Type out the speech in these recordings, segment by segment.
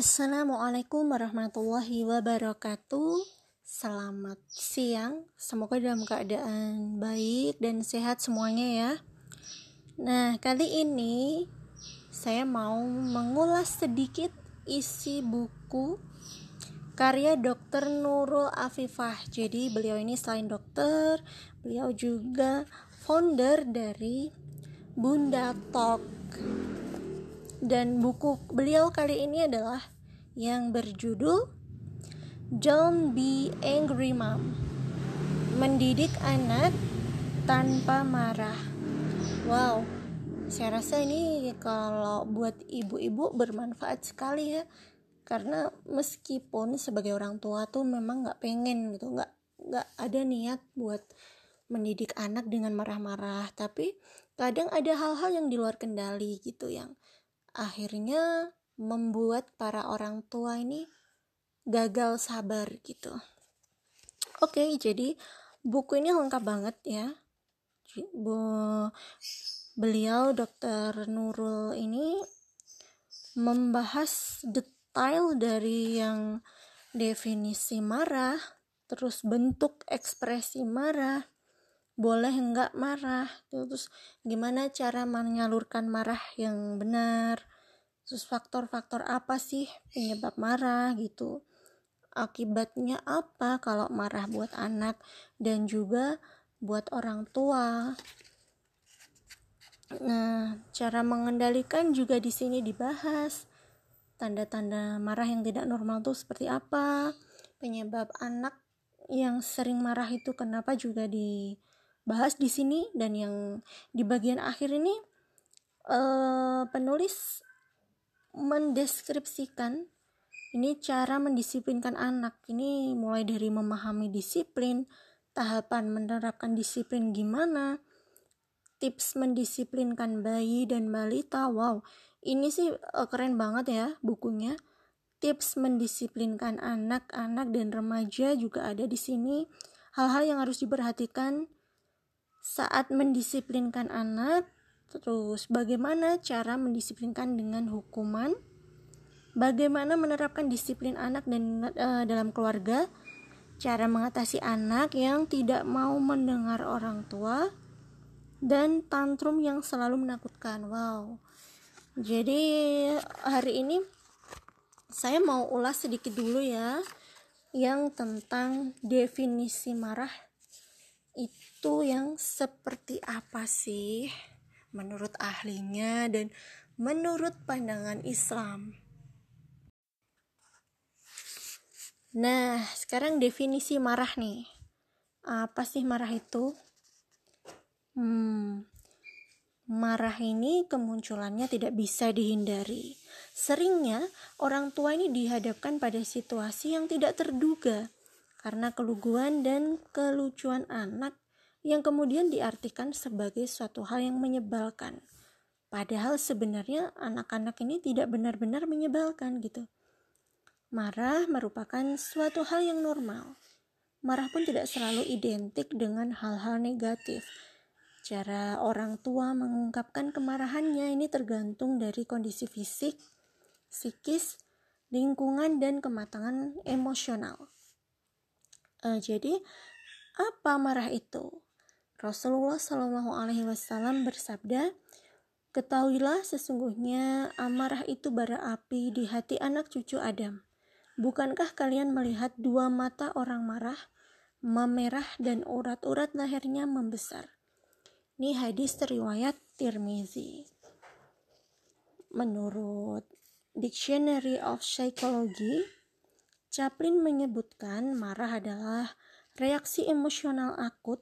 Assalamualaikum warahmatullahi wabarakatuh. Selamat siang, semoga dalam keadaan baik dan sehat semuanya ya. Nah, kali ini saya mau mengulas sedikit isi buku karya Dr. Nurul Afifah. Jadi, beliau ini selain dokter, beliau juga founder dari Bunda Talk dan buku beliau kali ini adalah yang berjudul Don't Be Angry Mom. Mendidik Anak Tanpa Marah. Wow, saya rasa ini kalau buat ibu-ibu bermanfaat sekali ya. Karena meskipun sebagai orang tua tuh memang nggak pengen gitu nggak nggak ada niat buat mendidik anak dengan marah-marah. Tapi kadang ada hal-hal yang di luar kendali gitu yang akhirnya membuat para orang tua ini gagal sabar gitu. Oke, jadi buku ini lengkap banget ya. Bu, beliau Dr. Nurul ini membahas detail dari yang definisi marah, terus bentuk ekspresi marah, boleh enggak marah? Terus gimana cara menyalurkan marah yang benar? Terus faktor-faktor apa sih penyebab marah gitu? Akibatnya apa kalau marah buat anak dan juga buat orang tua? Nah cara mengendalikan juga di sini dibahas. Tanda-tanda marah yang tidak normal itu seperti apa? Penyebab anak yang sering marah itu kenapa juga di bahas di sini dan yang di bagian akhir ini uh, penulis mendeskripsikan ini cara mendisiplinkan anak. Ini mulai dari memahami disiplin tahapan menerapkan disiplin gimana tips mendisiplinkan bayi dan balita. Wow ini sih uh, keren banget ya bukunya. Tips mendisiplinkan anak-anak dan remaja juga ada di sini. Hal-hal yang harus diperhatikan saat mendisiplinkan anak, terus bagaimana cara mendisiplinkan dengan hukuman, bagaimana menerapkan disiplin anak dan uh, dalam keluarga, cara mengatasi anak yang tidak mau mendengar orang tua, dan tantrum yang selalu menakutkan. Wow. Jadi hari ini saya mau ulas sedikit dulu ya yang tentang definisi marah itu yang seperti apa sih menurut ahlinya dan menurut pandangan Islam. Nah, sekarang definisi marah nih. Apa sih marah itu? Hmm, marah ini kemunculannya tidak bisa dihindari. Seringnya orang tua ini dihadapkan pada situasi yang tidak terduga karena keluguan dan kelucuan anak yang kemudian diartikan sebagai suatu hal yang menyebalkan. Padahal sebenarnya anak-anak ini tidak benar-benar menyebalkan gitu. Marah merupakan suatu hal yang normal. Marah pun tidak selalu identik dengan hal-hal negatif. Cara orang tua mengungkapkan kemarahannya ini tergantung dari kondisi fisik, psikis, lingkungan, dan kematangan emosional. Uh, jadi apa marah itu? Rasulullah Shallallahu Alaihi Wasallam bersabda, Ketahuilah sesungguhnya amarah itu bara api di hati anak cucu Adam. Bukankah kalian melihat dua mata orang marah, memerah dan urat-urat lehernya membesar? Ini hadis riwayat Tirmizi. Menurut Dictionary of Psychology, Chaplin menyebutkan marah adalah reaksi emosional akut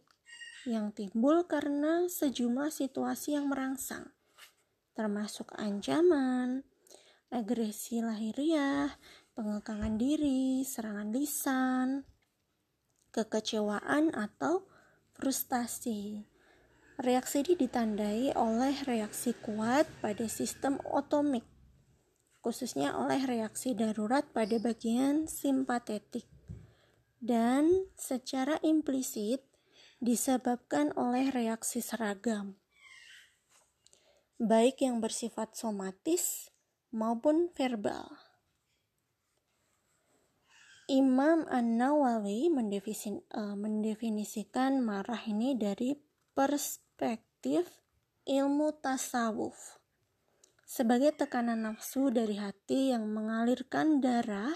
yang timbul karena sejumlah situasi yang merangsang, termasuk ancaman, agresi lahiriah, pengekangan diri, serangan lisan, kekecewaan atau frustasi. Reaksi ini ditandai oleh reaksi kuat pada sistem otomik khususnya oleh reaksi darurat pada bagian simpatetik dan secara implisit disebabkan oleh reaksi seragam baik yang bersifat somatis maupun verbal. Imam An-Nawawi eh, mendefinisikan marah ini dari perspektif ilmu tasawuf sebagai tekanan nafsu dari hati yang mengalirkan darah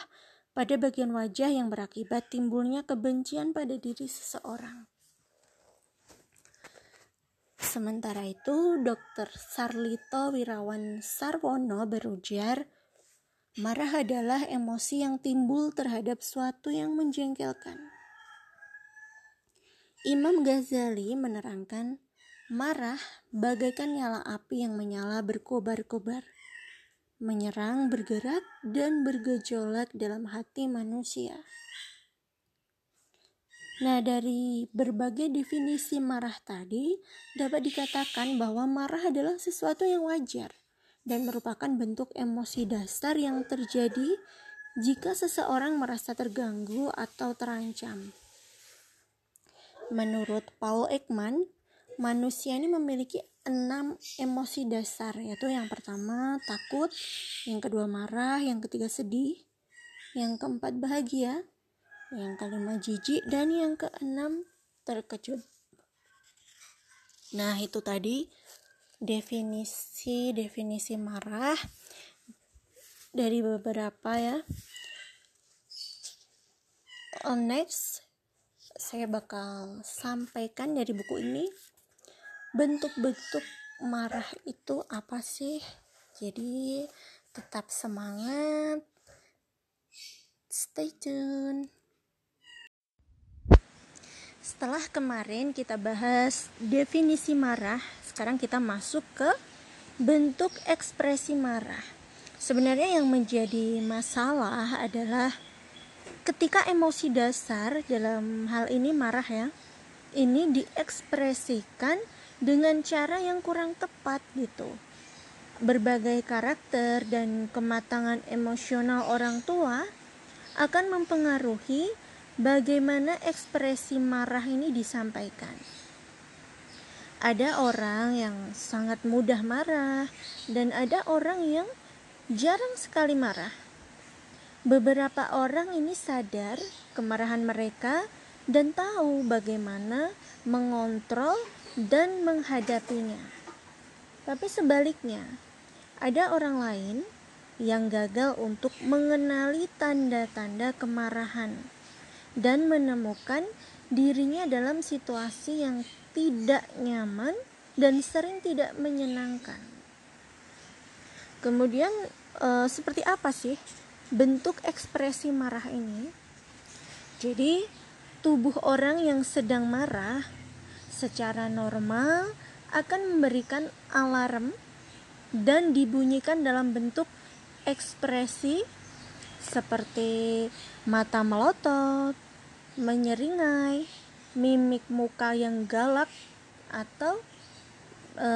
pada bagian wajah yang berakibat timbulnya kebencian pada diri seseorang. Sementara itu, Dr. Sarlito Wirawan Sarwono berujar, Marah adalah emosi yang timbul terhadap suatu yang menjengkelkan. Imam Ghazali menerangkan, marah bagaikan nyala api yang menyala berkobar-kobar, menyerang, bergerak, dan bergejolak dalam hati manusia. Nah, dari berbagai definisi marah tadi, dapat dikatakan bahwa marah adalah sesuatu yang wajar dan merupakan bentuk emosi dasar yang terjadi jika seseorang merasa terganggu atau terancam. Menurut Paul Ekman, manusia ini memiliki enam emosi dasar, yaitu yang pertama takut, yang kedua marah, yang ketiga sedih, yang keempat bahagia, yang kelima jijik, dan yang keenam terkejut. Nah, itu tadi definisi definisi marah dari beberapa ya next saya bakal sampaikan dari buku ini bentuk-bentuk marah itu apa sih? Jadi tetap semangat. Stay tune. Setelah kemarin kita bahas definisi marah sekarang kita masuk ke bentuk ekspresi marah. Sebenarnya yang menjadi masalah adalah ketika emosi dasar dalam hal ini marah ya, ini diekspresikan dengan cara yang kurang tepat gitu. Berbagai karakter dan kematangan emosional orang tua akan mempengaruhi bagaimana ekspresi marah ini disampaikan ada orang yang sangat mudah marah dan ada orang yang jarang sekali marah. Beberapa orang ini sadar kemarahan mereka dan tahu bagaimana mengontrol dan menghadapinya. Tapi sebaliknya, ada orang lain yang gagal untuk mengenali tanda-tanda kemarahan dan menemukan dirinya dalam situasi yang tidak nyaman dan sering tidak menyenangkan. Kemudian e, seperti apa sih bentuk ekspresi marah ini? Jadi tubuh orang yang sedang marah secara normal akan memberikan alarm dan dibunyikan dalam bentuk ekspresi seperti mata melotot, menyeringai, mimik muka yang galak atau e,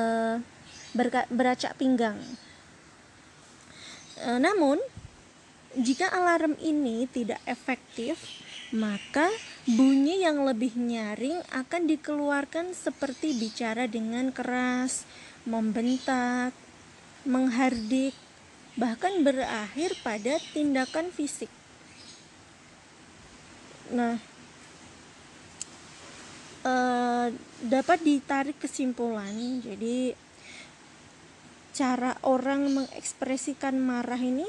beracak pinggang. E, namun, jika alarm ini tidak efektif, maka bunyi yang lebih nyaring akan dikeluarkan seperti bicara dengan keras, membentak, menghardik, bahkan berakhir pada tindakan fisik. Nah, uh, dapat ditarik kesimpulan jadi cara orang mengekspresikan marah ini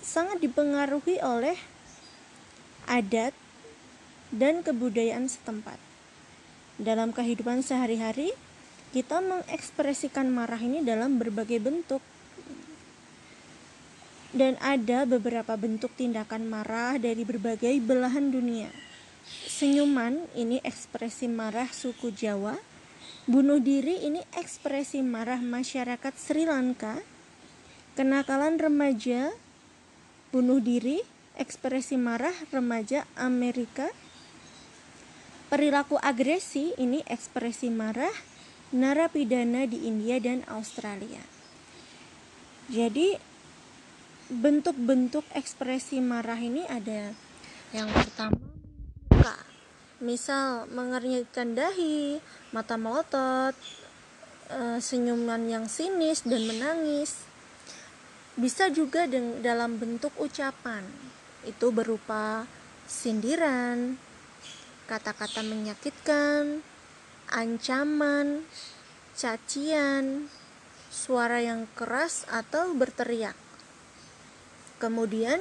sangat dipengaruhi oleh adat dan kebudayaan setempat. Dalam kehidupan sehari-hari, kita mengekspresikan marah ini dalam berbagai bentuk. Dan ada beberapa bentuk tindakan marah dari berbagai belahan dunia. Senyuman ini ekspresi marah suku Jawa. Bunuh diri ini ekspresi marah masyarakat Sri Lanka. Kenakalan remaja bunuh diri ekspresi marah remaja Amerika. Perilaku agresi ini ekspresi marah narapidana di India dan Australia. Jadi bentuk-bentuk ekspresi marah ini ada yang pertama misal mengernyitkan dahi, mata melotot, e, senyuman yang sinis dan menangis. Bisa juga dalam bentuk ucapan. Itu berupa sindiran, kata-kata menyakitkan, ancaman, cacian, suara yang keras atau berteriak. Kemudian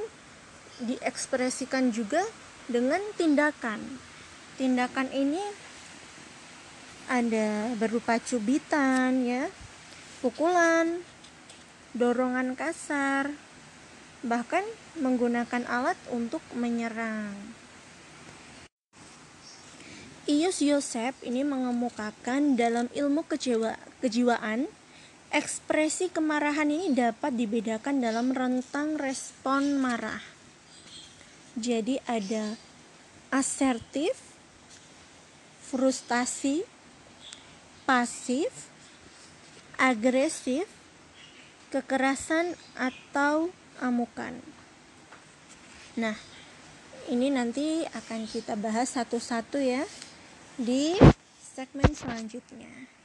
diekspresikan juga dengan tindakan. Tindakan ini ada berupa cubitan ya, pukulan, dorongan kasar, bahkan menggunakan alat untuk menyerang. Ius Yosef ini mengemukakan dalam ilmu kejiwa, kejiwaan, ekspresi kemarahan ini dapat dibedakan dalam rentang respon marah. Jadi ada asertif, frustasi, pasif, agresif, kekerasan atau amukan. Nah, ini nanti akan kita bahas satu-satu ya di segmen selanjutnya.